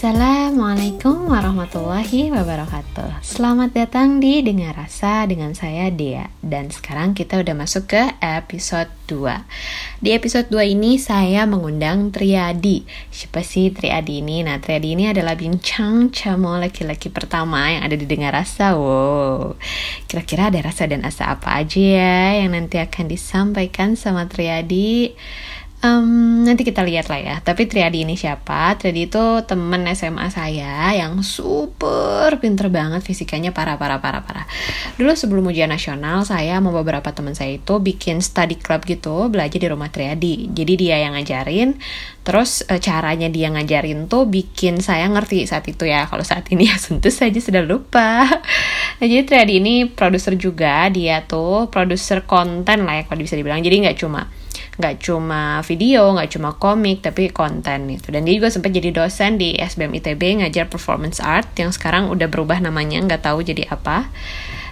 Assalamualaikum warahmatullahi wabarakatuh. Selamat datang di Dengar Rasa dengan saya Dea. Dan sekarang kita udah masuk ke episode 2 Di episode 2 ini saya mengundang Triadi. Siapa sih Triadi ini? Nah Triadi ini adalah bincang camo laki-laki pertama yang ada di Dengar Rasa. Wow. Kira-kira ada rasa dan asa apa aja ya Yang nanti akan disampaikan sama Triadi Um, nanti kita lihat lah ya. Tapi Triadi ini siapa? Triadi itu temen SMA saya yang super pinter banget fisikanya parah parah parah parah. Dulu sebelum ujian nasional saya mau beberapa teman saya itu bikin study club gitu belajar di rumah Triadi. Jadi dia yang ngajarin. Terus e, caranya dia ngajarin tuh bikin saya ngerti saat itu ya. Kalau saat ini ya tentu saja sudah lupa. Nah, jadi Triadi ini produser juga. Dia tuh produser konten lah ya kalau bisa dibilang. Jadi nggak cuma nggak cuma video, nggak cuma komik, tapi konten gitu. Dan dia juga sempat jadi dosen di SBM ITB ngajar performance art yang sekarang udah berubah namanya, nggak tahu jadi apa.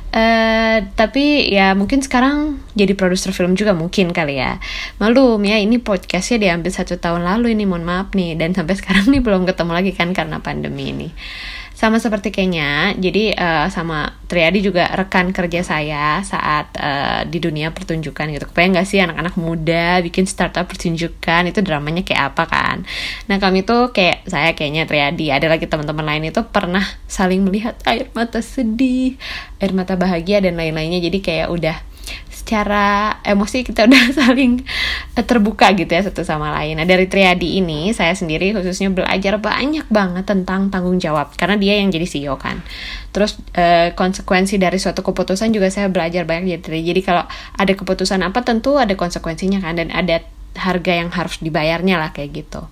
Uh, tapi ya mungkin sekarang jadi produser film juga mungkin kali ya Malum ya ini podcastnya diambil satu tahun lalu ini mohon maaf nih Dan sampai sekarang nih belum ketemu lagi kan karena pandemi ini sama seperti kayaknya jadi uh, sama Triadi juga rekan kerja saya saat uh, di dunia pertunjukan gitu. Kepengen gak sih anak-anak muda bikin startup pertunjukan itu dramanya kayak apa kan? Nah kami tuh kayak saya kayaknya Triadi ada lagi teman-teman lain itu pernah saling melihat air mata sedih air mata bahagia dan lain-lainnya. Jadi kayak udah secara emosi kita udah saling eh, terbuka gitu ya satu sama lain. Nah dari Triadi ini saya sendiri khususnya belajar banyak banget tentang tanggung jawab karena dia yang jadi CEO kan. Terus eh, konsekuensi dari suatu keputusan juga saya belajar banyak jadi jadi kalau ada keputusan apa tentu ada konsekuensinya kan dan ada harga yang harus dibayarnya lah kayak gitu.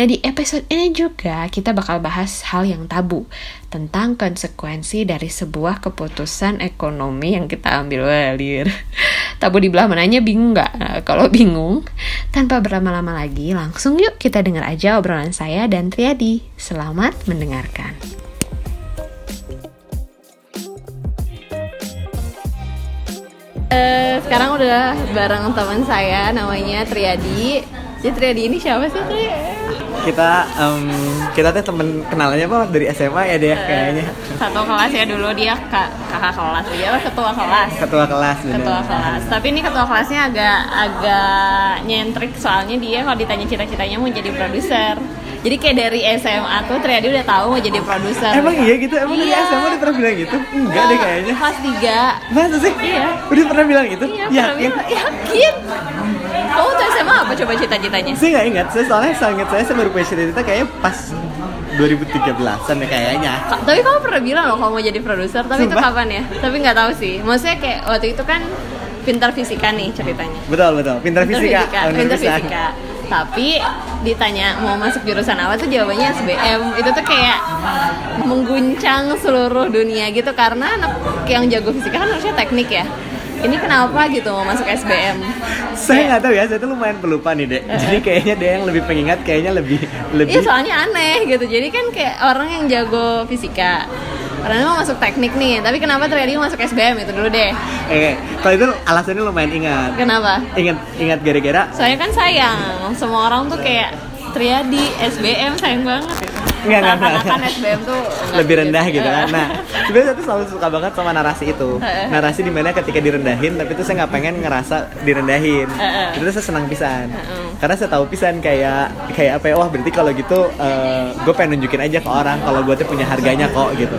Nah di episode ini juga kita bakal bahas hal yang tabu tentang konsekuensi dari sebuah keputusan ekonomi yang kita ambil walir. Tabu di belah mananya bingung nggak? Nah, kalau bingung, tanpa berlama-lama lagi, langsung yuk kita dengar aja obrolan saya dan Triadi. Selamat mendengarkan. Uh, sekarang udah bareng teman saya namanya Triadi. Jadi Triadi ini siapa sih Tri? Kita um, kita tuh temen kenalannya apa dari SMA ya dia uh, kayaknya. Satu kelas ya dulu dia kak kakak kelas dia ketua kelas. Ketua kelas. Bener. Ketua kelas. Tapi ini ketua kelasnya agak agak nyentrik soalnya dia kalau ditanya cita-citanya mau jadi produser. Jadi kayak dari SMA tuh Triadi udah tahu mau jadi produser. Emang iya gitu? Emang iya. dari SMA udah pernah bilang gitu? Enggak deh kayaknya. Kelas 3. Masa sih? Iya. Udah pernah bilang gitu? Iya, yakin? Bilang, yakin. Kamu tuh SMA apa coba cita-citanya? Saya nggak ingat. Saya soalnya saya ingat saya, saya baru punya cita-cita kayaknya pas 2013-an ya kayaknya. Tapi kamu pernah bilang loh kamu mau jadi produser, tapi Sumpah? itu kapan ya? Tapi nggak tahu sih. Maksudnya kayak waktu itu kan pintar fisika nih ceritanya. Betul betul, pintar, pintar fisika. fisika. Pintar fisika tapi ditanya mau masuk jurusan apa tuh jawabannya SBM itu tuh kayak mengguncang seluruh dunia gitu karena anak yang jago fisika kan harusnya teknik ya ini kenapa gitu mau masuk SBM? Saya nggak tahu ya, saya tuh lumayan pelupa nih dek. Jadi kayaknya dia yang lebih pengingat, kayaknya lebih lebih. Iya soalnya aneh gitu. Jadi kan kayak orang yang jago fisika, karena mau masuk teknik nih, tapi kenapa terjadi masuk SBM itu dulu deh. Eh, kalau itu alasannya lumayan ingat. Kenapa? Ingat ingat gara-gara. Saya kan sayang, semua orang tuh kayak Triadi, SBM sayang banget. Enggak, enggak, enggak. Kan SBM tuh lebih rendah gitu, kan. Nah, sebenarnya saya tuh selalu suka banget sama narasi itu. narasi di mana ketika direndahin, tapi tuh saya nggak pengen ngerasa direndahin. itu saya senang pisan. Karena saya tahu pisan kayak kayak apa ya, wah berarti kalau gitu uh, eh, gue pengen nunjukin aja ke orang kalau gue tuh punya harganya kok gitu.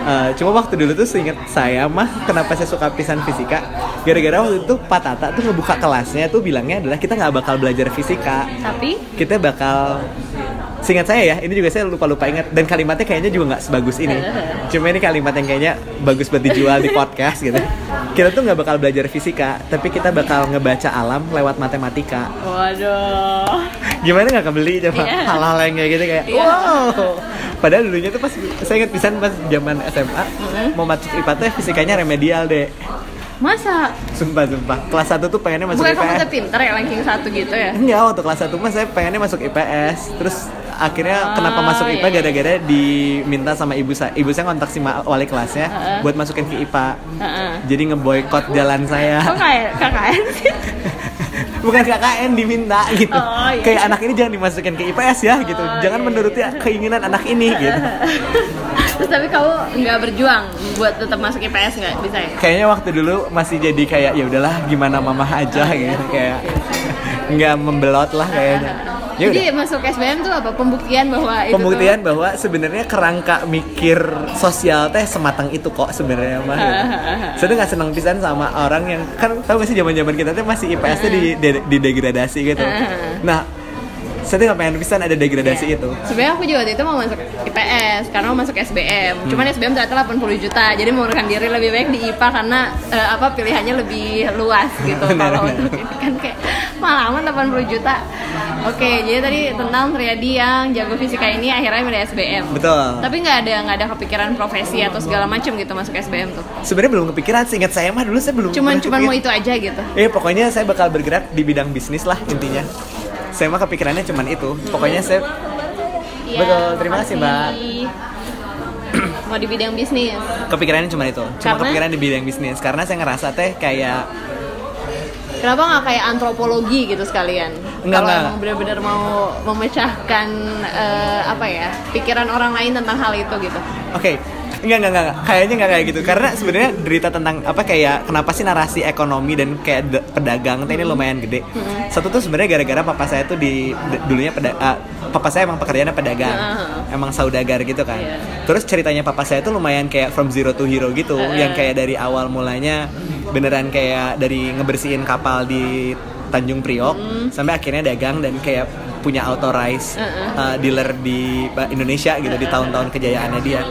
Uh, cuma waktu dulu tuh seinget saya mah kenapa saya suka pisan fisika gara-gara waktu itu Pak Tata tuh ngebuka kelasnya tuh bilangnya adalah kita nggak bakal belajar fisika tapi kita bakal Seingat saya ya, ini juga saya lupa-lupa ingat dan kalimatnya kayaknya juga nggak sebagus ini. Cuma ini kalimat yang kayaknya bagus buat dijual di podcast gitu. Kita tuh nggak bakal belajar fisika, tapi kita bakal ngebaca alam lewat matematika. Waduh. Gimana nggak kebeli coba yeah. hal-hal yang kayak gitu kayak yeah. wow. Padahal dulunya tuh pas saya ingat pisan pas zaman SMA mau masuk IPA tuh fisikanya remedial deh. Masa? Sumpah, sumpah. Kelas 1 tuh pengennya masuk Bukan IPS. Bukan kamu udah pinter ya ranking 1 gitu ya? Enggak, waktu kelas 1 mah saya pengennya masuk IPS. Terus akhirnya oh, kenapa masuk IPA iya. gara-gara diminta sama ibu saya. Ibu saya kontak si wali kelasnya uh -uh. buat masukin ke IPA. Uh -uh. Jadi ngeboykot jalan saya. Kok kayak KKN sih? bukan KKN diminta gitu Oh, iya. kayak anak ini jangan dimasukin ke IPS ya gitu Oh, jangan iya, menuruti keinginan anak ini gitu Terus tapi kamu nggak berjuang buat tetap masuk IPS nggak bisa ya? kayaknya waktu dulu masih jadi kayak ya udahlah gimana mama aja gitu kayak nggak membelot lah kayaknya ya udah. Jadi masuk SBM tuh apa? Pembuktian bahwa itu pembuktian bahwa sebenarnya kerangka mikir sosial teh sematang itu kok sebenarnya mah gitu. saya tuh nggak seneng pisan sama orang yang kan tahu gak sih zaman zaman kita tuh masih IPS tuh di, di- didegradasi gitu. Nah saya tuh nggak pengen pisan ada degradasi Iya. itu. Sebenarnya aku juga waktu itu mau masuk IPS karena mau masuk SBM. Hmm. Cuman SBM ternyata 80 juta. Jadi mengurangkan diri lebih baik di IPA karena eh, apa pilihannya lebih luas gitu. Kalau untuk ini kan kayak malah aman 80 juta. Oke, jadi tadi tentang Triadi yang jago fisika ini akhirnya milih SBM. betul Tapi nggak ada nggak ada kepikiran profesi atau segala macam gitu masuk SBM tuh. sebenarnya belum kepikiran seingat saya mah dulu saya belum Cuman cuman mau itu aja gitu. Eh pokoknya saya bakal bergerak di bidang bisnis lah intinya. Saya mah kepikirannya cuman itu. Pokoknya saya Iya, Betul, terima kasih, Mbak. Mau di bidang bisnis. kepikirannya cuma itu. Cuma Karena? kepikiran di bidang bisnis karena saya ngerasa teh kayak Kenapa nggak kayak antropologi gitu sekalian? Enggak, Kalau emang benar-benar mau memecahkan eh, apa ya pikiran orang lain tentang hal itu gitu. Oke, enggak, enggak, enggak, kayaknya enggak kayak gitu. Karena sebenarnya derita tentang apa kayak kenapa sih narasi ekonomi dan kayak de- pedagang ini lumayan gede. Satu tuh sebenarnya gara-gara papa saya tuh di d- dulunya peda ah, papa saya emang pekerjaannya pedagang, emang saudagar gitu kan. Iya. Terus ceritanya papa saya tuh lumayan kayak from zero to hero gitu, yang kayak dari awal mulanya beneran kayak dari ngebersihin kapal di Tanjung Priok sampai akhirnya dagang dan kayak punya authorized Heeh. uh, dealer di uh, Indonesia gitu di tahun-tahun kejayaannya dia.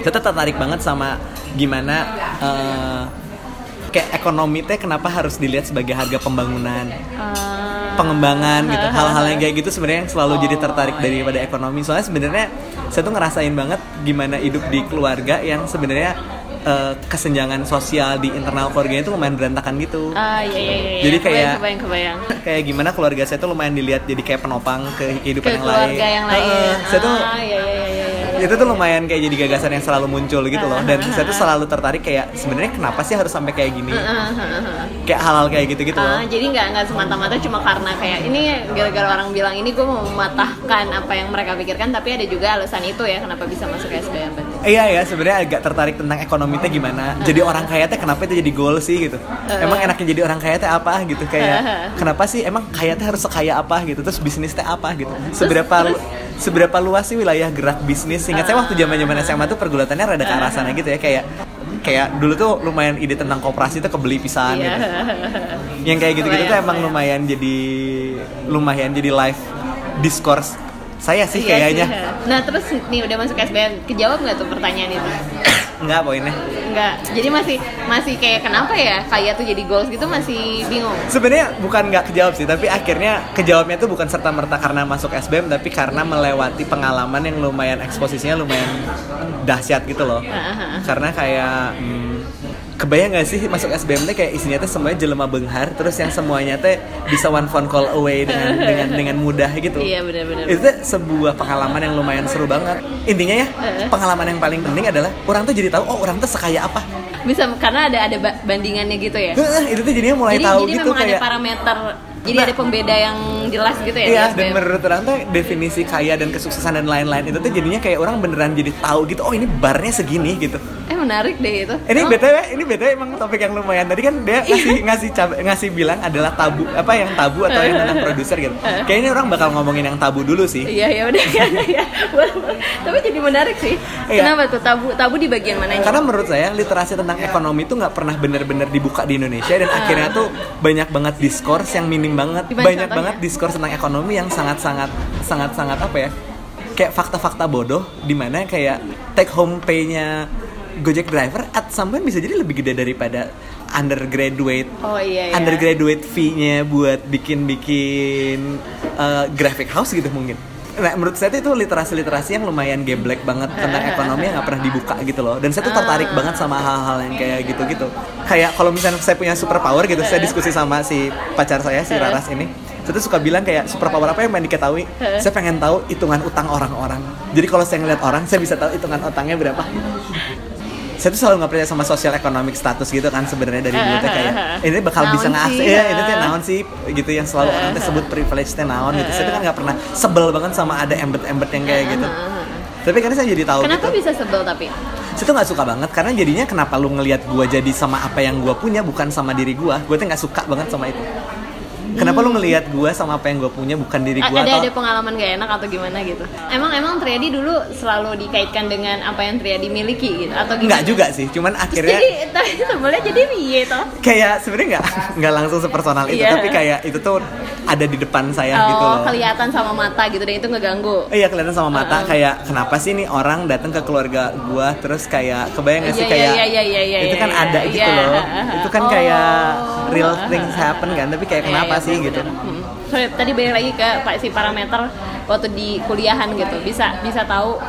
Saya tuh tertarik banget sama gimana uh, kayak ekonomi teh kenapa harus dilihat sebagai harga pembangunan, Eh, pengembangan gitu. Hal-hal yang kayak gitu sebenarnya yang selalu jadi tertarik daripada ekonomi. Soalnya sebenarnya saya tuh ngerasain banget gimana hidup di keluarga yang sebenarnya uh, kesenjangan sosial di internal keluarganya itu lumayan berantakan gitu. ah iya iya iya. Jadi Kebayang, kayak- kebayang kebayang. kayak gimana keluarga saya tuh lumayan dilihat jadi kayak penopang ke kehidupan Ke yang keluarga lain. yang lain. Heeh, saya tuh ah iya iya iya. itu tuh lumayan kayak jadi gagasan yang selalu muncul gitu loh. Dan saya tuh selalu tertarik kayak sebenarnya kenapa sih harus sampai kayak gini? Kayak hal-hal kayak gitu gitu loh jadi nggak nggak semata-mata cuma karena kayak ini gara-gara orang bilang ini gue mau mematahkan apa yang mereka pikirkan tapi ada juga alasan itu ya kenapa bisa masuk SBM. Iya ya sebenarnya agak tertarik tentang ekonomi teh gimana? Jadi orang kaya teh kenapa itu jadi goal sih gitu? Emang enaknya jadi orang kaya teh apa gitu? Kayak kenapa sih emang kaya teh harus sekaya apa gitu? Terus bisnis teh apa gitu? Seberapa lu- seberapa luas sih wilayah gerak bisnis? Ingat saya waktu zaman zaman SMA tuh pergulatannya rada ke arah sana gitu ya kayak kayak dulu tuh lumayan ide tentang koperasi tuh kebeli pisan Iya. gitu. Yang kayak gitu-gitu tuh emang lumayan jadi lumayan jadi live discourse saya sih Iya kayaknya sih. Nah terus nih udah masuk SBM, kejawab nggak tuh pertanyaan itu? enggak poinnya Enggak. Jadi masih masih kayak kenapa ya kayak tuh jadi goals gitu masih bingung. sebenarnya bukan nggak kejawab sih tapi akhirnya kejawabnya tuh bukan serta merta karena masuk SBM tapi karena melewati pengalaman yang lumayan eksposisinya lumayan dahsyat gitu loh karena kayak hmm, kebayang gak sih masuk SBM teh kayak isinya teh semuanya jelema benghar terus yang semuanya teh bisa one phone call away dengan dengan dengan mudah gitu Iya benar-benar. itu tuh sebuah pengalaman yang lumayan seru banget intinya ya Heeh. pengalaman yang paling penting adalah orang tuh jadi tahu oh orang tuh sekaya apa Bisa karena ada ada ba- bandingannya gitu ya. Heeh, itu tuh jadinya mulai jadi tahu jadi gitu memang kayak ada parameter. Jadi ada pembeda yang jelas gitu ya. Iya, dan menurut orang tuh definisi kaya dan kesuksesan dan lain-lain itu tuh jadinya kayak orang beneran jadi tahu gitu, oh ini barnya segini gitu. Eh menarik deh itu. Ini Oh, btw, ini btw emang topik yang lumayan. Tadi kan dia ngasih ngasih cab- ngasih bilang adalah tabu apa yang tabu atau yang tentang produser gitu. Kayaknya orang bakal ngomongin yang tabu dulu sih. Iya ya udah ya. ya. Tapi jadi menarik sih. Iya. Kenapa tuh tabu tabu di bagian mana? Karena menurut saya literasi tentang ekonomi itu nggak pernah bener-bener dibuka di Indonesia dan akhirnya tuh banyak banget diskurs yang minim banget, Gimana banyak contohnya? banget diskurs tentang ekonomi yang sangat-sangat sangat-sangat apa ya? Kayak fakta-fakta bodoh di mana kayak take home pay-nya Gojek driver at some point bisa jadi lebih gede daripada undergraduate Oh iya ya. undergraduate fee-nya buat bikin-bikin uh, graphic house gitu mungkin. Nah, menurut saya itu literasi-literasi yang lumayan geblek banget tentang ekonomi yang nggak pernah dibuka gitu loh. Dan saya tuh tertarik banget sama hal-hal yang kayak gitu-gitu. Kayak kalau misalnya saya punya super power gitu, saya diskusi sama si pacar saya si Raras ini. Saya tuh suka bilang kayak super power apa yang pengen diketahui. Saya pengen tahu hitungan utang orang-orang. Jadi kalau saya ngeliat orang, saya bisa tahu hitungan utangnya berapa. Saya tuh selalu nggak percaya sama social economic status gitu kan sebenarnya dari dulu tuh kayak ini bakal Naon bisa ngakses sih, ya itu tuh naon sih gitu yang selalu orang tuh sebut privilege teh naon gitu. Saya tuh kan nggak pernah sebel banget sama ada embed-embed yang kayak gitu. Tapi karena saya jadi tahu Kenapa gitu. bisa sebel tapi? saya tuh nggak suka banget karena jadinya kenapa lu ngelihat gua jadi sama apa yang gua punya bukan sama diri gua gua tuh nggak suka banget sama itu kenapa lu ngelihat gua sama apa yang gua punya bukan diri gua ada atau ada pengalaman gak enak atau gimana gitu? Emang emang Triadi dulu selalu dikaitkan dengan apa yang Triadi miliki gitu atau gimana? nggak juga sih cuman Terus akhirnya jadi tapi sebelnya jadi piye toh? kayak sebenarnya nggak nggak langsung sepersonal itu Iya. tapi kayak itu tuh ada di depan saya oh, gitu loh kelihatan sama mata gitu dan itu ngeganggu. Iya kelihatan sama mata kayak kenapa sih nih orang datang ke keluarga gua terus kayak kebayang gak sih Iya, kayak iya, iya, iya, iya, itu kan iya, ada iya. gitu loh itu kan kayak Oh. real things happen kan tapi kayak kenapa sih bener, gitu bener. Hmm. Sorry, tadi balik lagi ke pak si parameter waktu di kuliahan gitu bisa bisa tahu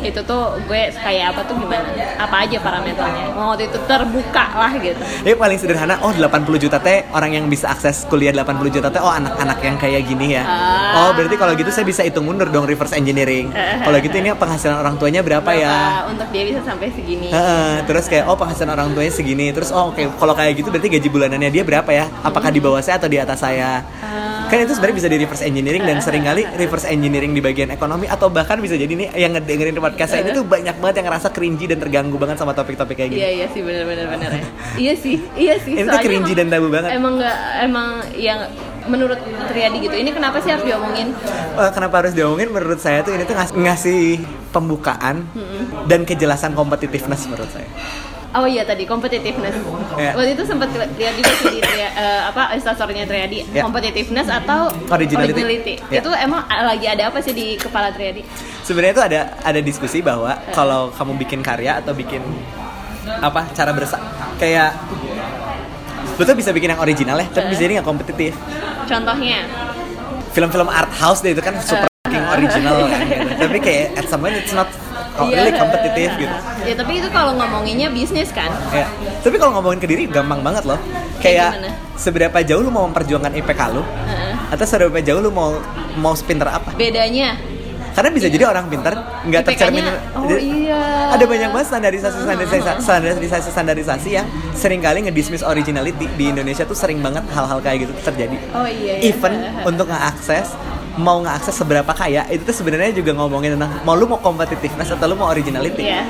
itu tuh gue kayak apa tuh gimana apa aja parameternya waktu itu terbuka lah gitu Ini paling sederhana, oh 80 juta teh orang yang bisa akses kuliah 80 juta teh oh anak-anak yang kayak gini ya. Ah. Oh berarti kalau gitu saya bisa hitung mundur dong reverse engineering. Kalau gitu ini penghasilan orang tuanya berapa, ya? Untuk dia bisa sampai segini terus kayak oh penghasilan orang tuanya segini terus oh oke kalau kayak gitu berarti gaji bulanannya dia berapa ya apakah di bawah saya atau di atas saya Ah. Kan itu sebenarnya bisa di reverse engineering dan sering kali reverse engineering di bagian ekonomi atau bahkan bisa jadi nih yang ngedengerin podcast saya ini tuh banyak banget yang ngerasa cringy dan terganggu banget sama topik-topik kayak gini Iya iya sih benar benar ya. iya sih iya sih. Ini tuh cringy emang- dan tabu banget. Emang nggak emang yang menurut Triadi gitu. Ini kenapa sih harus diomongin? Eh, kenapa harus diomongin menurut saya tuh ini tuh ngas- ngasih pembukaan dan kejelasan competitiveness menurut saya Oh iya tadi competitiveness. Iya. Waktu itu sempat lihat juga sih di eh, apa instastorynya Triadi Iya. competitiveness atau Originality. Iya. Itu emang lagi ada apa sih di kepala Triadi? sebenarnya tuh ada ada diskusi bahwa kalau kamu bikin karya atau bikin apa cara bersa kayak lu tuh bisa bikin yang original ya tapi bisa jadi nggak kompetitif Contohnya? film-film art house deh itu kan super fucking original kan gitu. tapi kayak at some point it's not oh, Iya. really kompetitif gitu Ya tapi itu kalau ngomonginnya bisnis kan. ya tapi kalau ngomongin ke diri gampang banget loh kayak gimana? seberapa jauh lu mau memperjuangkan IPK lu Heeh. atau seberapa jauh lu mau mau pinter apa Bedanya karena bisa jadi orang pinter nggak tercermin oh Jadi, iya. ada banyak banget standarisasi standarisasi standarisasi standarisasi yang sering kali ngedismiss originality di Indonesia tuh sering banget hal-hal kayak gitu terjadi Oh iya. iya. even untuk ngeakses mau ngeakses seberapa kaya itu tuh sebenarnya juga ngomongin tentang mau lu mau competitiveness atau lu mau originality. Iya.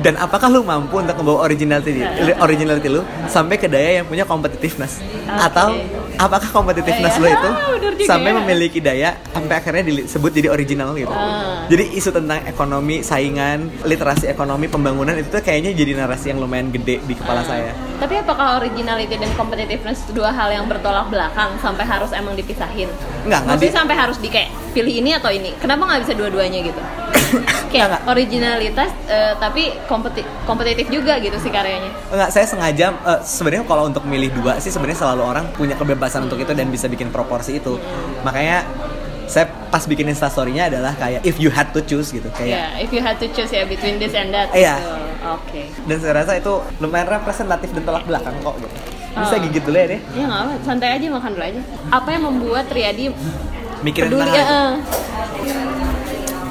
dan apakah lu mampu untuk membawa originality originality lu sampai ke daya yang punya competitiveness? Atau apakah competitiveness Eh, lu itu bener juga. sampai ya. memiliki daya sampai akhirnya disebut jadi original gitu? Ah. jadi isu tentang ekonomi saingan literasi ekonomi pembangunan itu tuh kayaknya jadi narasi yang lumayan gede di kepala saya Tapi apakah originality dan competitiveness itu dua hal yang bertolak belakang sampai harus emang dipisahin? Enggak, enggak Maksudnya di- sampai harus di kayak pilih ini atau ini? Kenapa nggak bisa dua-duanya gitu? kayak enggak. originalitas eh, tapi kompeti- kompetitif juga gitu sih karyanya. Enggak, saya sengaja eh, sebenarnya kalau untuk milih dua sih sebenarnya selalu orang punya kebebasan untuk itu dan bisa bikin proporsi itu. Makanya saya pas bikin instastorynya adalah kayak if you had to choose gitu Ya, kayak if you had to choose ya between this and that. Iya. gitu. Oke. dan saya rasa itu lumayan representatif dan tolak belakang kok gitu. Bisa Oh. gigit dulu ya deh. Ya nggak apa, santai aja makan dulu aja. Apa yang membuat Triadi Mikirin peduli? tentang Ya, eh.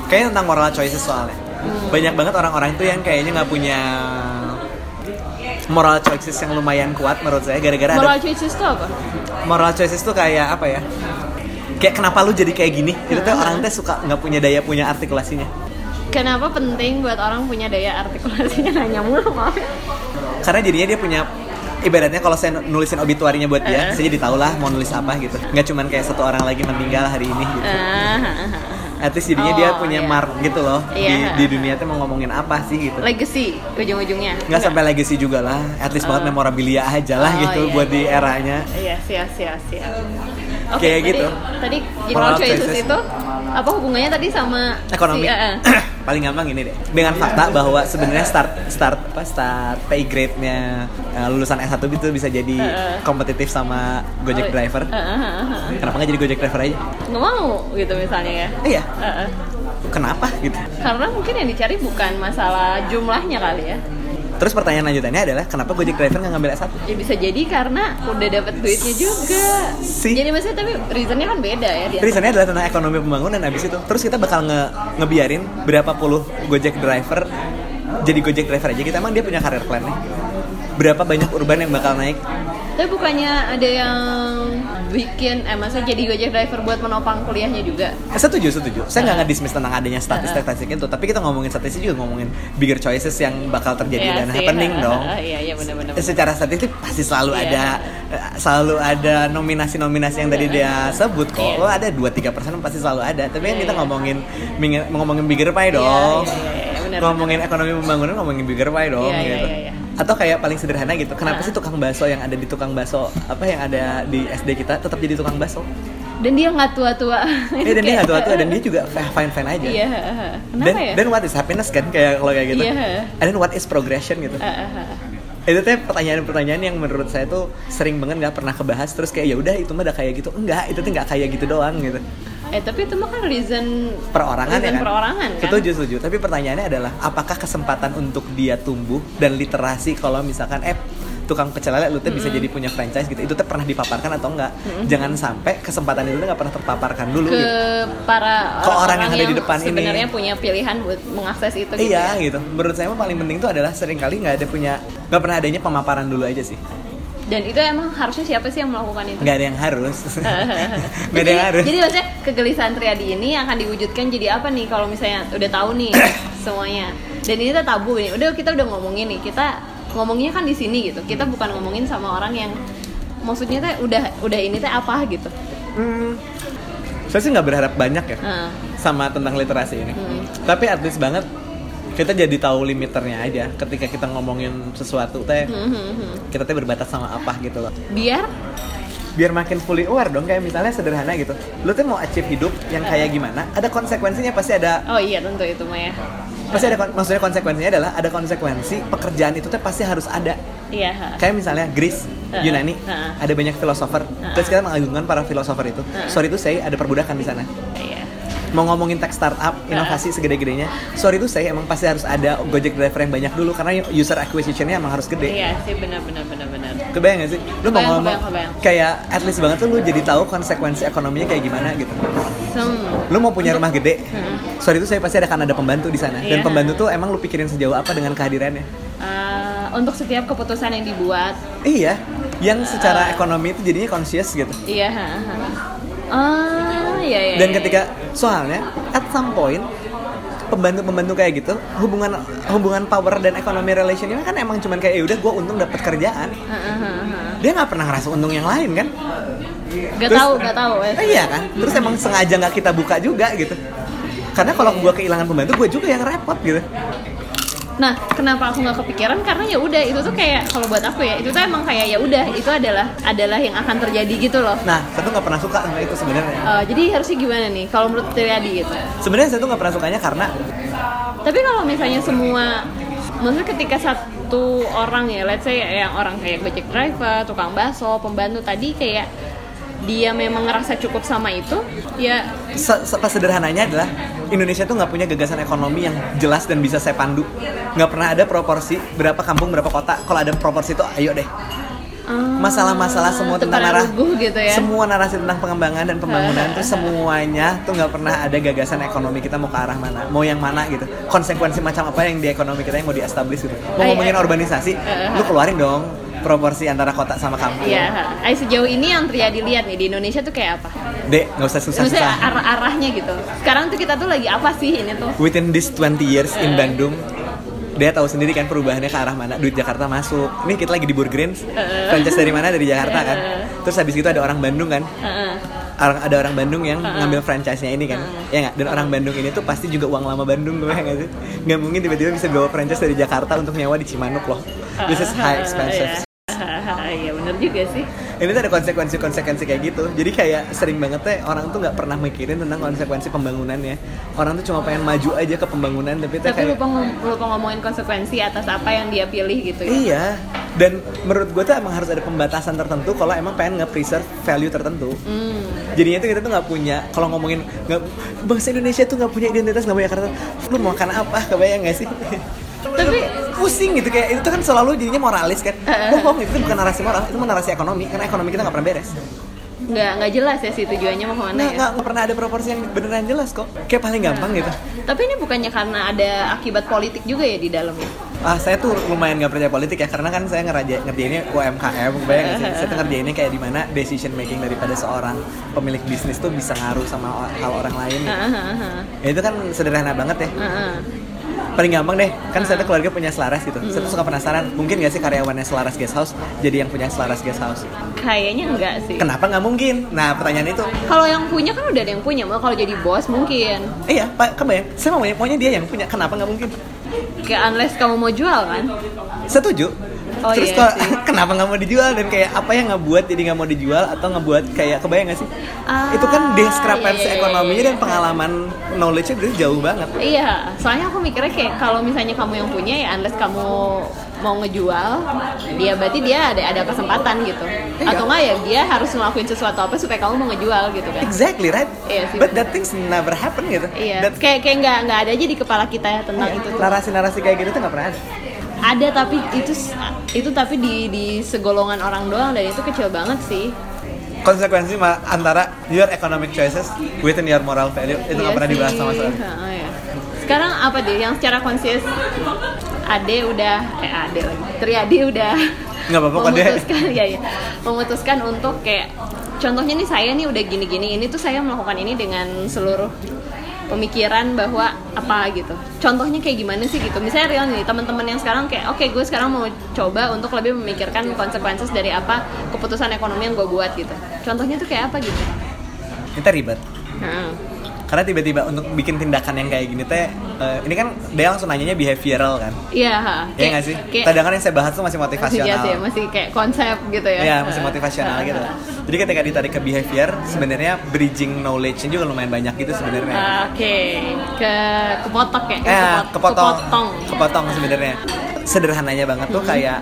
kayaknya tentang moral choices soalnya. Hmm. Banyak banget orang-orang itu yang kayaknya nggak punya moral choices yang lumayan kuat menurut saya gara-gara ada Moral choices itu apa? moral choices tuh kayak apa ya kayak kenapa lu jadi kayak gini? Itu tuh orang tuh suka nggak punya daya punya artikulasinya. Kenapa penting buat orang punya daya artikulasinya? Nanya mulu maaf. Karena jadinya dia punya ibaratnya kalau saya nulisin obituarinya buat dia Eh. saya jadi tau lah mau nulis apa gitu. Nggak cuman kayak satu orang lagi meninggal hari ini gitu. Ah, at least jadinya dia Oh, punya iya. mark gitu loh. Iya. di, di dunia tuh mau ngomongin apa sih gitu. Legacy ujung-ujungnya. nggak sampai legacy juga lah. At least banget memorabilia aja lah Oh, gitu iya, buat di iya. eranya. Iya, siap, siap, siap. Oke, Kayak tadi, gitu. Tadi moral choices itu apa hubungannya tadi sama ekonomi si- eh, eh. paling gampang ini deh dengan fakta bahwa sebenarnya start start apa start pay grade nya lulusan S1 itu bisa jadi kompetitif sama Gojek Oh, driver eh, eh, eh, eh. kenapa nggak jadi Gojek driver aja Nggak mau gitu misalnya ya. iya Eh, eh. kenapa gitu Karena mungkin yang dicari bukan masalah jumlahnya kali ya. Terus pertanyaan lanjutannya adalah kenapa Gojek driver nggak ngambil S1 Ya bisa jadi karena udah dapat duitnya juga. Si. Jadi maksudnya tapi reasonnya kan beda ya. Reasonnya adalah tentang ekonomi pembangunan abis itu terus kita bakal nge ngebiarin berapa puluh Gojek driver jadi Gojek driver aja gitu emang dia punya karir plan nih berapa banyak urban yang bakal naik tapi bukannya ada yang bikin, eh masa jadi Gojek driver buat menopang kuliahnya juga? Eh, setuju, setuju. Saya nggak nge-dismiss tentang adanya statistik-statistik itu, tapi kita ngomongin statistik juga ngomongin bigger choices yang bakal terjadi Iya dan sih, happening ha, ha, dong. Iya, iya benar-benar. Secara statistik pasti selalu Iya. ada eh, selalu ada nominasi-nominasi yang tadi dia sebut kok. Iya. Oh, ada 2 3% pasti selalu ada. Tapi kan Iya, kita iya. ngomongin ngomongin bigger pie Iya, dong. iya, iya, iya, benar, ngomongin ekonomi pembangunan ngomongin bigger pie dong Iya, iya, gitu. iya, iya. Atau kayak paling sederhana gitu. Kenapa Ah. sih tukang bakso yang ada di tukang bakso apa yang ada di SD kita tetap jadi tukang bakso? Dan dia nggak tua-tua. Eh, dan dia nggak tua-tua dan dia juga fine fine aja. Iya, kenapa dan, ya? dan what is happiness kan kayak kalau kayak gitu. Iya. And then what is progression gitu. Ah. Itu tuh pertanyaan-pertanyaan yang menurut saya tuh sering banget nggak pernah kebahas terus kayak ya udah itu mah udah kayak gitu. Enggak, itu tuh nggak kayak gitu doang gitu. Eh tapi itu mah kan reason Perorangan ya reason kan. perorangan kan. Setuju, setuju. Tapi pertanyaannya adalah apakah kesempatan untuk dia tumbuh dan literasi kalau misalkan eh tukang pecel lele lu tuh bisa jadi punya franchise gitu. Itu tuh pernah dipaparkan atau enggak? Jangan sampai kesempatan itu tuh nggak pernah terpaparkan dulu ke gitu. para Ke orang yang ada di depan ini. sebenarnya punya pilihan buat mengakses itu gitu Iya ya. gitu. Menurut saya paling penting tuh adalah sering kali nggak ada punya nggak pernah adanya pemaparan dulu aja sih. Dan itu emang harusnya siapa sih yang melakukan itu? Nggak ada yang harus. Nggak ada yang harus. jadi maksudnya kegelisahan Triadi ini akan diwujudkan jadi apa nih kalau misalnya udah tahu nih semuanya. Dan ini tuh tabu nih. Udah kita udah ngomongin nih. Kita ngomongnya kan di sini gitu. Kita bukan ngomongin sama orang yang maksudnya teh udah udah ini teh apa gitu. Hmm, saya sih nggak berharap banyak ya Heeh. sama tentang literasi ini. Hmm. Tapi at least banget kita jadi tahu limiternya aja ketika kita ngomongin sesuatu teh Hmm, hmm, hmm. kita teh berbatas sama apa gitu loh. Biar Biar makin fully aware dong kayak misalnya sederhana gitu. Lu tuh mau achieve hidup yang kayak gimana? Ada konsekuensinya pasti ada oh iya tentu itu mah ya. pasti ada maksudnya konsekuensinya adalah ada konsekuensi pekerjaan itu tuh pasti harus ada. Iya. ha. Kayak misalnya Greece, Heeh, Yunani, heeh. ada banyak filosofer. Terus kita mengagungkan para filosofer itu. Heeh. Sorry itu saya ada perbudakan di sana. Iya. Mau ngomongin tech startup, inovasi segede-gedenya. Sorry itu saya emang pasti harus ada Gojek driver yang banyak dulu karena user acquisitionnya emang harus gede. Iya sih benar benar benar benar. Kebayang gak sih? Lu mau ngomong kebayang, kebayang. kayak at least banget tuh lu jadi tahu konsekuensi ekonominya kayak gimana gitu. Lu mau punya rumah gede, Hmm. sorry itu saya pasti ada akan ada pembantu di sana. Dan Iya. pembantu tuh emang lu pikirin sejauh apa dengan kehadirannya. Eh, untuk setiap keputusan yang dibuat Iya, yang secara ekonomi itu jadinya conscious gitu. iya ha, ha. Ah iya iya Dan iya. ketika soalnya at some point pembantu-pembantu kayak gitu hubungan hubungan power dan ekonomi relationnya kan emang cuman kayak ya udah gue untung dapat kerjaan dia nggak pernah ngerasa untung yang lain kan Gak Terus- tahu, gak tahu. eh. Eh, iya kan terus emang sengaja nggak kita buka juga gitu karena kalau gue kehilangan pembantu gue juga yang repot gitu Nah, kenapa aku nggak kepikiran? Karena ya udah itu tuh kayak kalau buat aku ya itu tuh emang kayak ya udah itu adalah adalah yang akan terjadi gitu loh. nah saya tuh nggak pernah suka sama itu sebenarnya Eh, jadi harusnya gimana nih kalau menurut Triadi gitu? sebenarnya saya tuh nggak pernah sukanya karena Tapi kalau misalnya semua maksudnya ketika satu orang ya, let's say yang orang kayak gojek driver, tukang bakso, pembantu tadi kayak dia memang ngerasa cukup sama itu, ya se- se- sederhananya adalah Indonesia tuh nggak punya gagasan ekonomi yang jelas dan bisa saya pandu. Nggak pernah ada proporsi berapa kampung berapa kota. Kalau ada proporsi itu ayo deh. Ah, masalah-masalah semua itu tentang narasi gitu ya. semua narasi tentang pengembangan dan pembangunan tuh semuanya tuh nggak pernah ada gagasan ekonomi kita mau ke arah mana mau yang mana gitu. Konsekuensi macam apa yang di ekonomi kita yang mau diestablish gitu. Mau ngomongin urbanisasi Eh, lu keluarin dong proporsi antara kota sama kampung. Iya, Ay, sejauh ini yang Triadi lihat nih di Indonesia tuh kayak apa? dek nggak usah Maksudnya susah-susah arah-arahnya gitu. Sekarang tuh kita tuh lagi apa sih ini tuh? within this 20 years in Eh. Bandung dia tahu sendiri kan perubahannya ke arah mana. Duit Jakarta masuk. Ini kita lagi di Burgrins Eh. franchise dari mana? Dari Jakarta kan? Eh. terus habis itu ada orang Bandung kan? Heeh. orang ada orang Bandung yang ngambil franchise-nya ini kan? Ya nggak? Dan orang Bandung ini tuh pasti juga uang lama Bandung gue nggak sih? Nggak mungkin tiba-tiba bisa bawa franchise dari Jakarta untuk nyawa di Cimanuk loh. This is high expensive. Iya juga sih. ini tuh ada konsekuensi-konsekuensi kayak gitu jadi kayak sering banget teh orang tuh nggak pernah mikirin tentang konsekuensi pembangunannya orang tuh cuma pengen maju aja ke pembangunan tapi teh Tapi kayak lupa, ngom- lupa ngomongin konsekuensi atas apa yang dia pilih gitu ya. Iya, dan menurut gue tuh emang harus ada pembatasan tertentu kalau emang pengen nge-preserve value tertentu. Hmm. Jadinya tuh kita tuh nggak punya, kalau ngomongin nggak bangsa Indonesia tuh nggak punya identitas nggak punya karakter. Lu mau makan apa? Kebayang nggak sih? Tapi- pusing gitu kayak itu tuh kan selalu jadinya moralis kan. Bohong itu bukan narasi moral, itu narasi ekonomi karena ekonomi kita nggak pernah beres. nggak nggak jelas ya sih tujuannya mau ke mana Nah, ya nggak nggak pernah ada proporsi yang beneran jelas kok. Kayak paling gampang gitu. tapi ini bukannya karena ada akibat politik juga ya di dalamnya Ah, saya tuh lumayan gak percaya politik ya karena kan saya ngeraja ngerjainnya UMKM, bayang nggak sih? Saya tuh ngerjainnya kayak di mana decision making daripada seorang pemilik bisnis tuh bisa ngaruh sama hal orang lain. gitu. Ya itu kan sederhana banget ya. Paling gampang deh, kan saya keluarga punya selaras gitu. Saya tuh suka penasaran, mungkin gak sih karyawannya selaras guest house jadi yang punya selaras guest house? kayaknya enggak sih Kenapa nggak mungkin? Nah pertanyaan itu, kalau yang punya kan udah ada yang punya mau kalau jadi bos mungkin iya Pak, kebayang. Saya mau maunya dia yang punya, kenapa nggak mungkin? kayak unless kamu mau jual kan Setuju. Oh, Terus iya sih. kenapa nggak mau dijual dan kayak apa yang ngebuat jadi nggak mau dijual atau ngebuat kayak kebayang nggak sih? Ah, itu kan diskrepansi iya, iya, ekonominya iya, dan pengalaman knowledge-nya itu jauh banget. Iya, soalnya aku mikirnya kayak kalau misalnya kamu yang punya ya unless kamu mau ngejual, dia berarti dia ada ada kesempatan gitu. Iya. Atau enggak ya dia harus ngelakuin sesuatu apa supaya kamu mau ngejual gitu kan. Exactly right. Iya sih, But bener. that things never happen gitu. Iya, That- kayak kayak nggak nggak ada aja di kepala kita ya tentang iya, itu. tuh. narasi-narasi kayak gitu tuh nggak pernah ada. Ada tapi itu itu tapi di di segolongan orang doang dan itu kecil banget sih. Konsekuensi ma- antara your economic choices within your moral value itu nggak Iya pernah dibahas sama sekali. Heeh, ya. Sekarang apa deh yang secara konsius Ade udah eh Ade lagi. Triadi udah Nggak apa-apa memutuskan ya ya. Memutuskan untuk kayak contohnya nih saya nih udah gini-gini ini tuh saya melakukan ini dengan seluruh pemikiran bahwa apa gitu. Contohnya kayak gimana sih gitu. Misalnya real nih teman-teman yang sekarang kayak oke gue sekarang mau coba untuk lebih memikirkan konsekuensi dari apa keputusan ekonomi yang gue buat gitu. Contohnya tuh kayak apa gitu. Kita ribet. Karena tiba-tiba untuk bikin tindakan yang kayak gini teh, eh, ini kan dia langsung nanyanya behavioral kan. Iya, ha. Iya nggak sih? Kadang kan yang saya bahas tuh masih motivasional. Iya sih, masih kayak konsep gitu ya. Iya, masih motivasional gitu. Jadi ketika ditarik ke behavior, sebenarnya bridging knowledge-nya juga lumayan banyak gitu sebenarnya. Oke, ke kepotok ya? eh, kepotong, Kepotong. kepotong sebenarnya. Sederhananya banget tuh kayak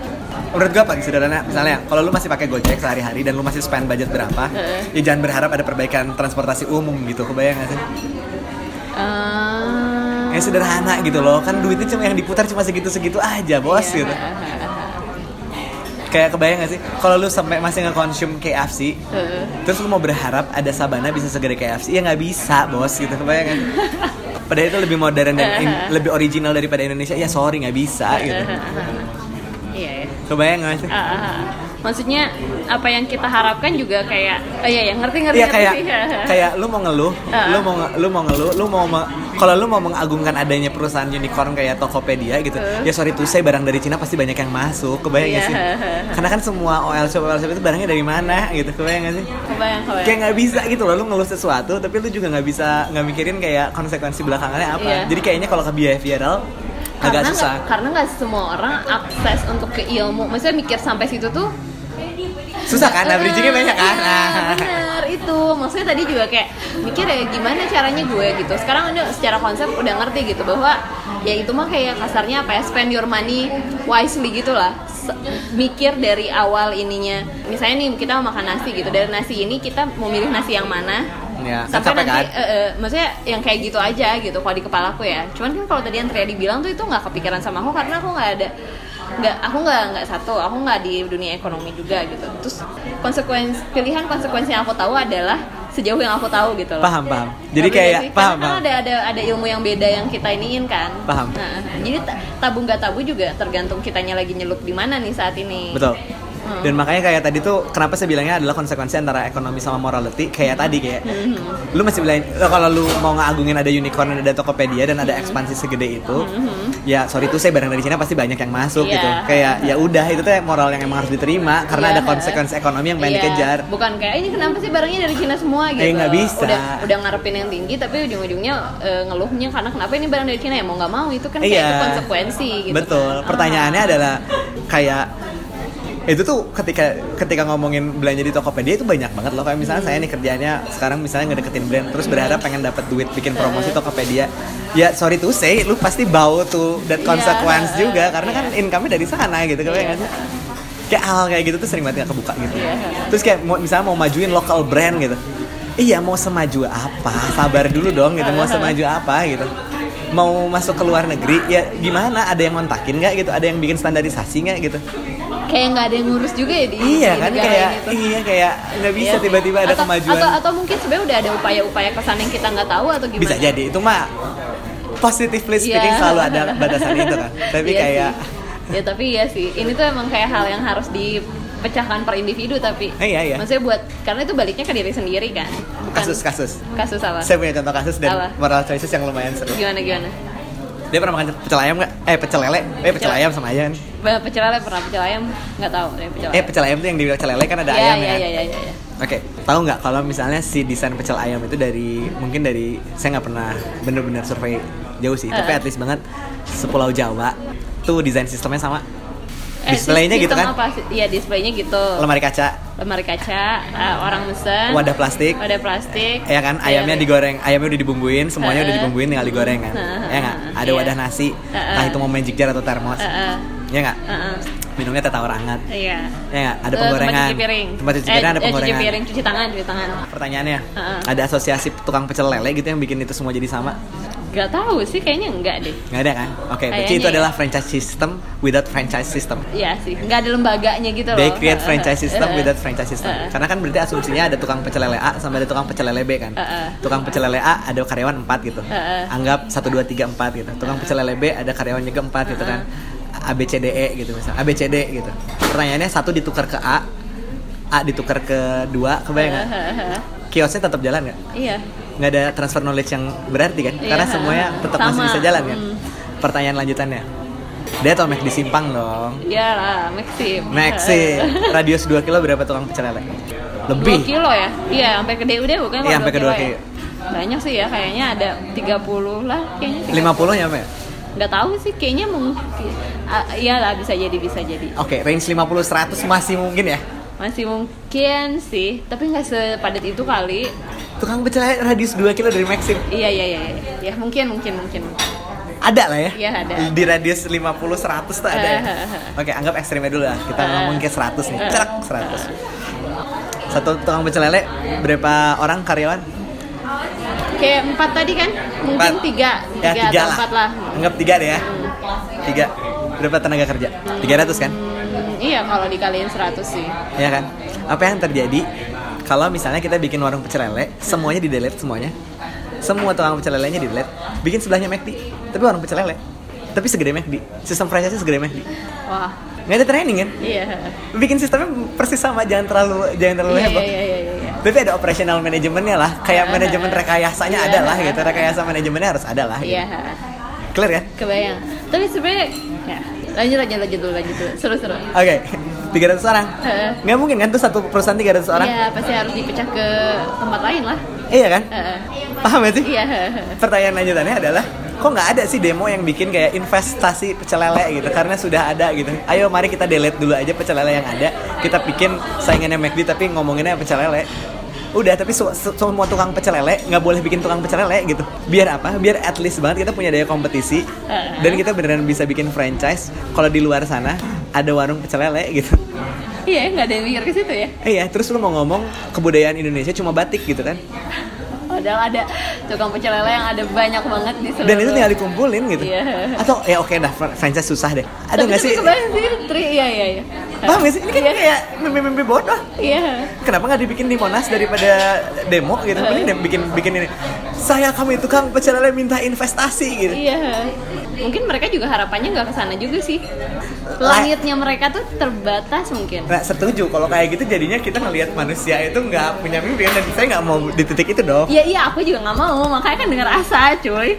menurut gue paling sederhana misalnya kalau lu masih pakai Gojek sehari-hari dan lu masih spend budget berapa ya jangan berharap ada perbaikan transportasi umum gitu kebayang gak sih? Kayak sederhana gitu loh kan duitnya cuma yang diputar cuma segitu-segitu aja bos iya, gitu. Kayak kebayang gak sih? Kalau lu sampai masih nge-consume KFC Heeh. terus lu mau berharap ada sabana bisa segede KFC ya nggak bisa bos gitu kebayang kan padahal itu lebih modern dan in- lebih original daripada Indonesia ya sorry nggak bisa gitu. Kebayang gak sih ah. Maksudnya apa yang kita harapkan juga kayak, oh iya ya ngerti ngerti. Iya ngerti kayak sih. kayak lu mau ngeluh, Ah. lu mau lu mau ngeluh, lu mau me- kalau lu mau mengagungkan adanya perusahaan unicorn kayak Tokopedia gitu. Ah. Ya sorry tuh saya barang dari Cina pasti banyak yang masuk, kebayang Iya, gak sih? ha, ha. Karena kan semua OL shop OL shop itu barangnya dari mana gitu, kebayang gak sih? kebayang kebayang. Kayak nggak bisa gitu loh, lu ngeluh sesuatu tapi lu juga nggak bisa nggak mikirin kayak konsekuensi belakangannya apa. Iya. Jadi kayaknya kalau ke behavioral agak karena susah. nggak- karena nggak semua orang akses untuk ke ilmu. Maksudnya mikir sampai situ tuh Susah kan, nah bridgingnya banyak kan. Ah, bener itu. Maksudnya tadi juga kayak mikir ya gimana caranya gue gitu. Sekarang udah secara konsep udah ngerti gitu bahwa ya itu mah kayak kasarnya apa ya spend your money wisely gitu lah. Mikir dari awal ininya. Misalnya nih kita mau makan nasi gitu. Dari nasi ini kita mau milih nasi yang mana Ya, kan sampai capek nanti kan? eh, eh, maksudnya yang kayak gitu aja gitu kalau di kepalaku ya cuman kan kalau tadi yang Triadi bilang tuh itu nggak kepikiran sama aku karena aku nggak ada nggak aku nggak nggak satu aku nggak di dunia ekonomi juga gitu terus konsekuensi pilihan konsekuensi yang aku tahu adalah sejauh yang aku tahu gitu loh Paham, paham. Jadi beda kayak sih, paham, karena paham. ada ada ada ilmu yang beda yang kita iniin kan Paham. Nah, jadi ta- tabu nggak tabu juga tergantung kitanya lagi nyelup di mana nih saat ini Betul. Hmm. Dan makanya kayak tadi tuh kenapa saya bilangnya adalah konsekuensi antara ekonomi sama morality kayak tadi kayak Hmm. lu masih bilang lo kalau lu mau ngagungin ada unicorn ada Tokopedia dan ada ekspansi segede itu ya sorry tuh saya barang dari Cina pasti banyak yang masuk Hmm. Iya. gitu kayak ya udah itu tuh moral yang emang harus diterima karena Iya. ada konsekuensi ekonomi yang pengen Iya, dikejar Bukan kayak ini kenapa sih barangnya dari Cina semua gitu. Eh, nggak bisa. Udah udah ngarepin yang tinggi tapi ujung-ujungnya eh, ngeluhnya karena kenapa ini barang dari Cina ya mau nggak mau itu kan kayak Iya. itu konsekuensi gitu. Betul. kan. Pertanyaannya Ah. adalah kayak itu tuh ketika ketika ngomongin belanja di Tokopedia itu banyak banget loh kayak misalnya saya nih kerjanya sekarang misalnya ngedeketin brand terus berharap pengen dapat duit bikin promosi Tokopedia. Ya sorry tuh say lu pasti bau tuh dan Iya. konsekuensi juga karena kan income-nya dari sana gitu kan Iya. sih? kayak hal kayak gitu tuh sering banget nggak kebuka gitu. Iya. terus kayak mau misalnya mau majuin local brand gitu. Iya mau semaju apa? Sabar dulu dong gitu mau semaju apa gitu. Mau masuk ke luar negeri ya gimana? Ada yang montakin nggak gitu? Ada yang bikin standarisasi nggak gitu kayak nggak ada yang ngurus juga ya di iya di kan kayak ini tuh. iya kayak nggak bisa Iya. tiba-tiba ada atau, kemajuan atau, atau mungkin sebenarnya udah ada upaya-upaya kesan yang kita nggak tahu atau gimana bisa jadi itu mah positively speaking Iya. selalu ada batasan itu kan tapi Iya kayak sih. ya tapi iya sih ini tuh emang kayak hal yang harus dipecahkan per individu tapi Eh, iya, iya. maksudnya buat karena itu baliknya ke diri sendiri kan Bukan- kasus-kasus kasus apa saya punya contoh kasus dan Apa? moral choices yang lumayan seru gimana gimana dia pernah makan pecel ayam nggak eh pecel lele eh pecel Pecel- ayam sama ayam pecel lele pernah pecel ayam nggak tahu deh pecel eh pecel ayam tuh yang di pecel lele kan ada Iya, ayam iya, ya iya, iya, iya. Oke, tahu nggak kalau misalnya si desain pecel ayam itu dari mungkin dari saya nggak pernah bener-bener survei jauh sih, tapi Eh. at least banget sepulau Jawa tuh desain sistemnya sama. Eh, Displaynya gitu kan, apa? Iya, displaynya gitu. lemari kaca, Lemari kaca, eh, orang mesen. wadah plastik, Wadah plastik. ya kan, ayamnya Iya, digoreng, ayamnya udah dibumbuin, semuanya udah Eh. dibumbuin tinggal digoreng kan, Eh, ya nggak? Ada iya. wadah nasi, Eh, entah eh. itu mau magic jar atau termos, Eh, eh, ya nggak? eh, eh. Minumnya teh tawar hangat, Iya. ya nggak? Ada Eh, penggorengan, Tempat cuci piring. tempat cuci Eh, piring ada eh, penggorengan. cuci piring, cuci tangan, cuci tangan. Pertanyaannya, Heeh. ada asosiasi tukang pecel lele gitu yang bikin itu semua jadi sama? Gak tahu sih, kayaknya enggak deh. Nggak ada kan? Oke, berarti Kayaknya itu ya. adalah franchise system without franchise system. Iya sih, nggak ada lembaganya gitu loh. They create Eh, eh, franchise system eh, eh. without franchise system. Eh, eh. Karena kan berarti asumsinya ada tukang pecel lele A sama ada tukang pecel lele B kan. Eh, eh. Tukang pecel lele A ada karyawan 4 gitu. Eh, eh. Anggap 1 2 3 4 gitu. Tukang pecel lele B ada karyawan juga 4 gitu kan. A B C D E gitu misalnya. A B C D gitu. Pertanyaannya satu ditukar ke A, A ditukar ke 2, kebayang nggak? Eh, eh, eh. Kiosnya tetap jalan nggak? Iya. Nggak ada transfer knowledge yang berarti kan Iya, karena semuanya tetap masih bisa jalan kan Hmm. pertanyaan lanjutannya dia atau Mac di Simpang dong Iya lah, Maxim. Maxi radius 2 kilo berapa tukang pecel lele lebih kilo ya? Iya, sampai ke DUD bukan? Iya, sampai ke dua dua ya? Banyak sih ya, kayaknya ada 30 lah kayaknya. 50 nyampe ya? Nggak tahu sih, kayaknya mungkin. Ah, iya lah, bisa jadi, bisa jadi. oke range 50 100 masih mungkin ya Masih mungkin sih, tapi nggak sepadat itu kali. tukang pecel radius 2 kilo dari Maxim Iya, iya, iya. iya. Ya, mungkin, mungkin, mungkin. ada lah ya Iya, ada. di radius 50 100 tuh ada ya oke anggap ekstrimnya dulu lah kita ngomong ke 100 nih cerak 100 satu tukang pecel lele berapa orang karyawan Kayak empat tadi kan? Mungkin Empat. tiga, ya tiga, tiga atau lah empat lah. anggap tiga deh ya tiga berapa tenaga kerja 300 kan Hmm, iya, kalau dikaliin 100 sih. ya kan? Apa yang terjadi? Kalau misalnya kita bikin warung pecel lele semuanya di delete semuanya. Semua tukang pecel lelenya di delete. Bikin sebelahnya McD tapi warung pecel lele tapi segede McD sistem franchise segede McD Wah, nggak ada training kan? Iya. bikin sistemnya persis sama jangan terlalu jangan terlalu Iya, heboh. iya, iya, iya, iya. tapi ada operational manajemennya lah. Kayak Ah. manajemen rekayasanya Iya. ada lah gitu. Rekayasa manajemennya harus ada lah gitu. Iya, clear kan? Kebayang. Tapi sebenarnya, ya, lanjut, lanjut, lanjut dulu, lanjut dulu. Seru-seru. oke 300 orang Heeh. nggak mungkin kan tuh satu perusahaan 300 orang Iya, pasti harus dipecah ke tempat lain lah. iya kan Heeh. paham gak sih Iya. pertanyaan lanjutannya adalah kok nggak ada sih demo yang bikin kayak investasi pecel lele gitu karena sudah ada gitu ayo mari kita delete dulu aja pecel lele yang ada kita bikin saingannya McD tapi ngomonginnya pecel lele udah tapi su- su- semua tukang pecel lele nggak boleh bikin tukang pecel lele gitu biar apa biar at least banget kita punya daya kompetisi Heeh. dan kita beneran bisa bikin franchise kalau di luar sana ada warung pecel lele gitu Iya, nggak ada yang mikir ke situ ya. iya terus lu mau ngomong kebudayaan Indonesia cuma batik gitu kan Padahal ada tukang pecel lele yang ada banyak banget di seluruh. dan itu tinggal dikumpulin gitu Iya. atau ya oke dah fr- franchise susah deh ada nggak sih kebayang sih, tri, iya, iya, iya. Paham sih ini kan Iya. kayak mimpi-mimpi bodoh Iya. kenapa nggak dibikin di Monas daripada demo gitu mending deh bikin bikin ini saya kami tukang pecel lele minta investasi gitu Iya. Mungkin mereka juga harapannya nggak ke sana juga sih. Langitnya mereka tuh terbatas mungkin. Nah setuju kalau kayak gitu jadinya kita ngelihat manusia itu nggak punya mimpi dan saya nggak mau di titik itu dong Iya iya aku juga nggak mau makanya kan dengar asa cuy.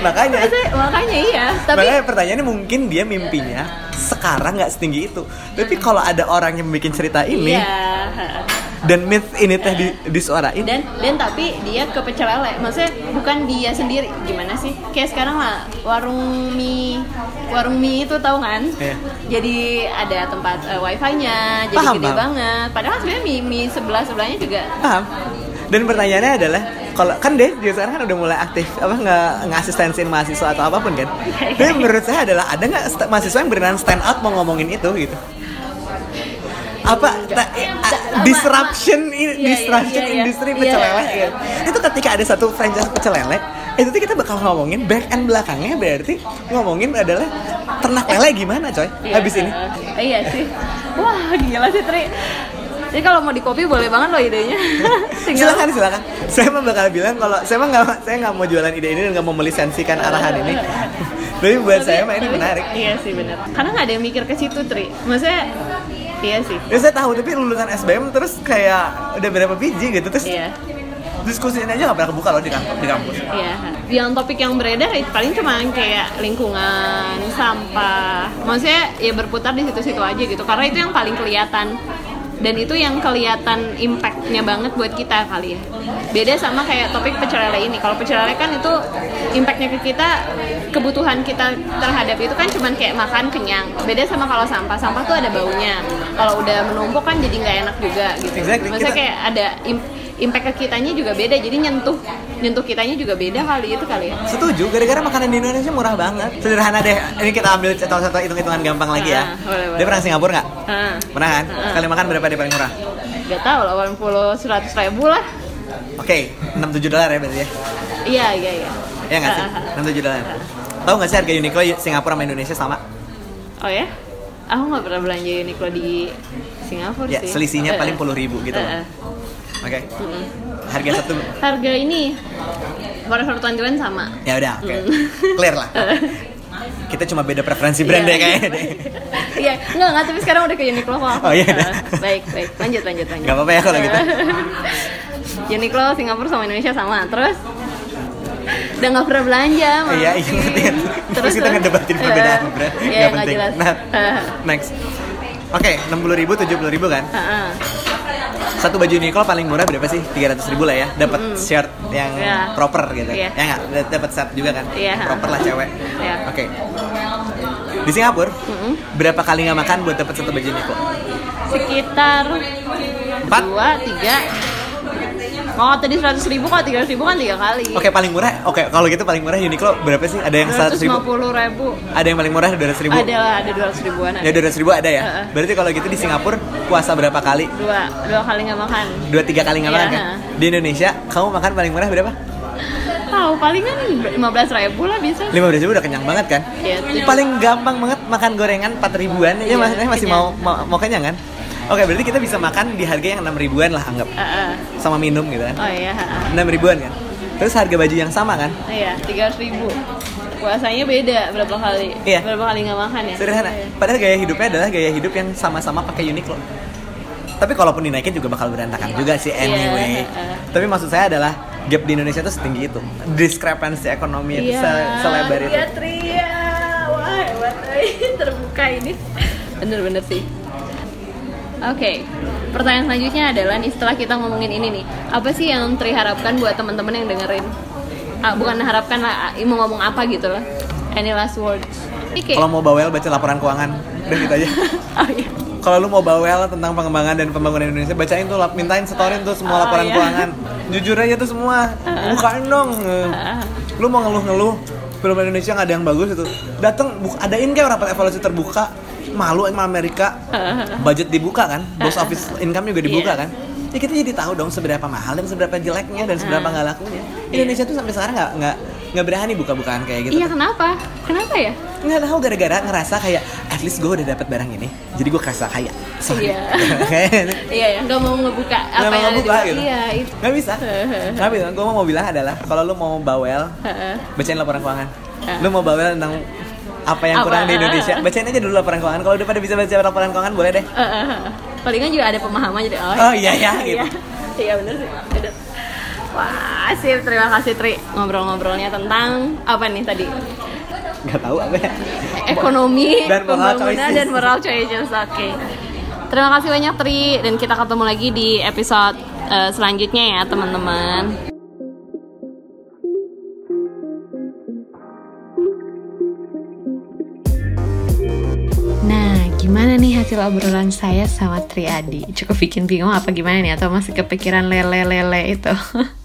makanya Makanya, makanya iya. Tapi makanya pertanyaannya mungkin dia mimpinya sekarang nggak setinggi itu tapi kalau ada orang yang bikin cerita ini iya. dan myth ini teh di, disuarain Dan dan tapi dia ke pecel lele. Maksudnya bukan dia sendiri. Gimana sih? Kayak sekarang lah warung mie warung mie itu tahu kan? Iya. Jadi ada tempat eh, wifi-nya, jadi Paham, gede paham. banget. Padahal sebenarnya mie, mie sebelah sebelahnya juga paham dan pertanyaannya adalah kalau kan deh dia sekarang kan udah mulai aktif apa nggak ngasistensin mahasiswa atau apa pun kan? Tapi menurut saya adalah ada nggak mahasiswa yang beneran stand out mau ngomongin itu gitu? Apa ta- a- disruption in, Iya, iya, disruption iya, industri Iya. pecel lele gitu. itu ketika ada satu franchise pecel lele itu tuh kita bakal ngomongin back and belakangnya berarti ngomongin adalah ternak lele gimana coy? Habis ini. Uh, iya sih. Wah gila sih Tri jadi kalau mau di kopi boleh banget loh idenya. Tinggal silakan silakan. Saya mah bakal bilang kalau saya mah nggak saya nggak mau jualan ide ini dan nggak mau melisensikan arahan ini. Tapi buat saya mah ini tapi- menarik. Iya sih benar karena nggak ada yang mikir ke situ Tri. Maksudnya iya sih. Ya saya tahu tapi lulusan SBM terus kayak udah berapa biji gitu terus iya. diskusinya aja nggak pernah kebuka loh di kampus di kampus. Iya, yang topik yang beredar paling cuma kayak lingkungan, sampah. Maksudnya ya berputar di situ-situ aja gitu. Karena itu yang paling kelihatan dan itu yang kelihatan impactnya banget buat kita kali ya. Beda sama kayak topik pecel lele ini. Kalau pecel lele kan itu impactnya ke kita, kebutuhan kita terhadap itu kan cuman kayak makan kenyang. Beda sama kalau sampah. Sampah tuh ada baunya. Kalau udah menumpuk kan jadi nggak enak juga gitu. Exactly, Maksudnya kayak ada im- impact ke kitanya juga beda. Jadi nyentuh nyentuh kitanya juga beda kali itu kali ya. Setuju, gara-gara makanan di Indonesia murah banget. Sederhana deh. Ini kita ambil satu-satu hitung-hitungan gampang lagi ya. Ah, boleh, boleh. Dia pernah Singapura nggak? Ah, Pernah kan? Ah. Sekali makan berapa dia paling murah? gak tau lah 80 100 ribu lah. Oke, 6-7 dolar ya berarti ya? Iya iya iya. Ya nggak sih? Ah, ah, 6-7 dolar. Tahu nggak sih harga Uniqlo Singapura sama Indonesia sama? ah. Oh ya? Aku nggak pernah belanja Uniqlo di Singapura Ya, sih. selisihnya paling puluh ribu gitu loh. Oke. Mm-mm. Harga satu Harga ini Forever 21 sama. ya udah, oke. Mm. Clear lah. Kita cuma beda preferensi brand Iya. deh kayaknya deh. Iya, enggak enggak tapi sekarang udah ke Uniqlo kok. Oh, iya. Ah, baik, baik. Lanjut lanjut lanjut. Gak apa-apa ya kalau gitu. Uniqlo Singapura sama Indonesia sama. Terus udah nggak pernah belanja Oh, Iya, iya ngerti. Terus kita ngedebatin perbedaan Eh, brand. Iya, Nggak nggak penting. jelas. Nah, next. Oke, 60 ribu, 70 ribu kan? Heeh. Satu baju Uniqlo paling murah berapa sih? 300 ribu lah ya. Dapat shirt yang Iya. proper gitu. Iya. Ya nggak? Dapat set juga kan? Iya. Proper lah cewek. Iya. Oke. Di Singapura, Mm-mm. berapa kali nggak makan buat dapat satu baju Uniqlo? Sekitar Empat? dua, tiga. Oh tadi 100 ribu kok 300 ribu kan tiga kali. Oke, paling murah. Oke, kalau gitu paling murah Uniqlo berapa sih? Ada yang 100 ribu? 250 ribu. Ada yang paling murah 200 ribu? Ada lah, ada 200 ribuan. Ya 200 ribu ada ya? Heeh. Berarti kalau gitu di Singapura puasa berapa kali? Dua, dua kali nggak makan. Dua tiga kali nggak Iya, makan kan? Di Indonesia kamu makan paling murah berapa? Tahu palingan 15 ribu lah bisa. 15 ribu udah kenyang banget kan? Iya, tujuh. Paling gampang banget makan gorengan 4 ribuan ya Iya, maksudnya masih mau, kenyang. mau mau kenyang kan? Oke berarti kita bisa makan di harga yang 6 ribuan lah anggap Heeh. sama minum gitu kan? Oh iya. 6 ribuan kan? Terus harga baju yang sama kan? Iya, 300 ribu. Puasanya beda berapa kali? Iya. Berapa kali nggak makan ya? Sederhana. Iya. Padahal gaya hidupnya adalah gaya hidup yang sama-sama pakai Uniqlo. Tapi kalaupun dinaikin juga bakal berantakan juga sih Iya, anyway. heeh. Tapi maksud saya adalah gap di Indonesia tuh setinggi itu. Discrepancy ekonomi itu se- selebar itu. Iya, Tria. Wah, hebat. Terbuka ini. Bener-bener sih. Oke, pertanyaan selanjutnya adalah nih setelah kita ngomongin ini nih, apa sih yang Tri harapkan buat teman-teman yang dengerin? Ah, bukan harapkan lah, ah, mau ngomong apa gitu lah. Any last words? Kayak- Kalau mau bawel baca laporan keuangan, udah gitu aja. oh, iya. Kalau lu mau bawel tentang pengembangan dan pembangunan Indonesia, bacain tuh, mintain setorin tuh semua Oh, laporan iya. keuangan. Jujur aja tuh semua, bukain dong. Lu mau ngeluh-ngeluh film Indonesia nggak ada yang bagus itu, dateng buk- adain kayak rapat evaluasi terbuka. Malu sama Amerika, budget dibuka kan, box office income juga dibuka Iya. kan. Ya kita jadi tahu dong seberapa mahal dan seberapa jeleknya dan seberapa nggak lakunya. Iya. Indonesia tuh sampai sekarang nggak nggak nggak berani buka-bukaan kayak gitu. Iya kenapa? Kenapa ya? nggak tahu gara-gara ngerasa kayak at least gue udah dapat barang ini jadi gue kerasa kaya sorry Iya. Kayak- Iya ya, nggak mau ngebuka apa nggak mau yang di ngebuka gitu Iya itu. nggak bisa nggak bisa gue mau bilang adalah kalau lu mau bawel bacain laporan keuangan Ah. lu mau bawel tentang apa yang Apa? kurang di Indonesia bacain aja dulu laporan keuangan kalau udah pada bisa baca laporan keuangan boleh deh Heeh. Palingan juga ada pemahaman jadi oh, Oh, iya, iya, gitu. iya. Iya bener sih. Bener. Wah, sip. Terima kasih Tri ngobrol-ngobrolnya tentang apa nih tadi? nggak tahu apa ya Ekonomi, Dan moral choices. dan moral choices. Oke. Terima kasih banyak Tri dan kita ketemu lagi di episode eh, selanjutnya ya teman-teman. Hasil obrolan saya sama Triadi? Cukup bikin bingung apa gimana nih? Atau masih kepikiran lele-lele itu?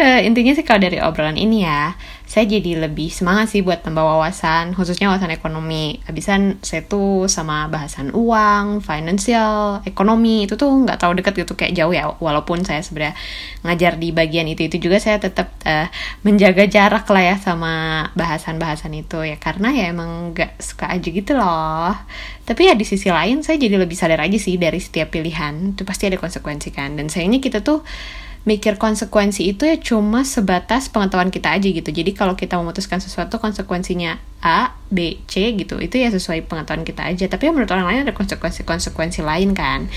uh, intinya sih kalau dari obrolan ini ya saya jadi lebih semangat sih buat tambah wawasan khususnya wawasan ekonomi. Habisan saya tuh sama bahasan uang finansial ekonomi itu tuh nggak tahu deket gitu kayak jauh ya. Walaupun saya sebenarnya ngajar di bagian itu itu juga saya tetap uh, menjaga jarak lah ya sama bahasan-bahasan itu. Ya karena ya emang nggak suka aja gitu loh. Tapi ya di sisi lain saya jadi lebih sadar aja sih dari setiap pilihan. Itu pasti ada konsekuensi kan. Dan sayangnya kita tuh mikir konsekuensi itu ya cuma sebatas pengetahuan kita aja gitu. Jadi kalau kita memutuskan sesuatu konsekuensinya A, B, C gitu. Itu ya sesuai pengetahuan kita aja. Tapi menurut orang lain ada konsekuensi-konsekuensi lain kan.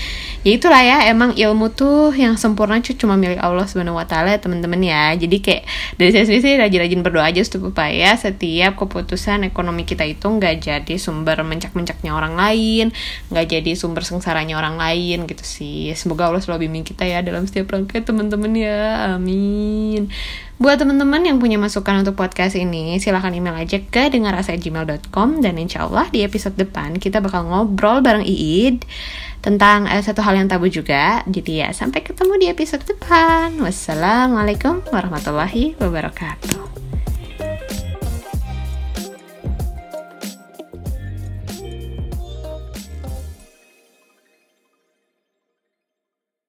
Ya itulah ya emang ilmu tuh yang sempurna cuma milik Allah subhanahu wa taala teman-teman ya. Jadi kayak dari saya sendiri sih rajin-rajin berdoa aja supaya setiap keputusan ekonomi kita itu nggak jadi sumber mencak-mencaknya orang lain nggak jadi sumber sengsaranya orang lain gitu sih. Semoga Allah selalu bimbing kita ya dalam setiap rangkaian teman-teman ya. Amin Buat teman-teman yang punya masukan untuk podcast ini, silahkan email aja ke dengarasa.gmail.com dan insya Allah di episode depan kita bakal ngobrol bareng Iid tentang uh, satu hal yang tabu juga. Jadi ya, sampai ketemu di episode depan. Wassalamualaikum warahmatullahi wabarakatuh.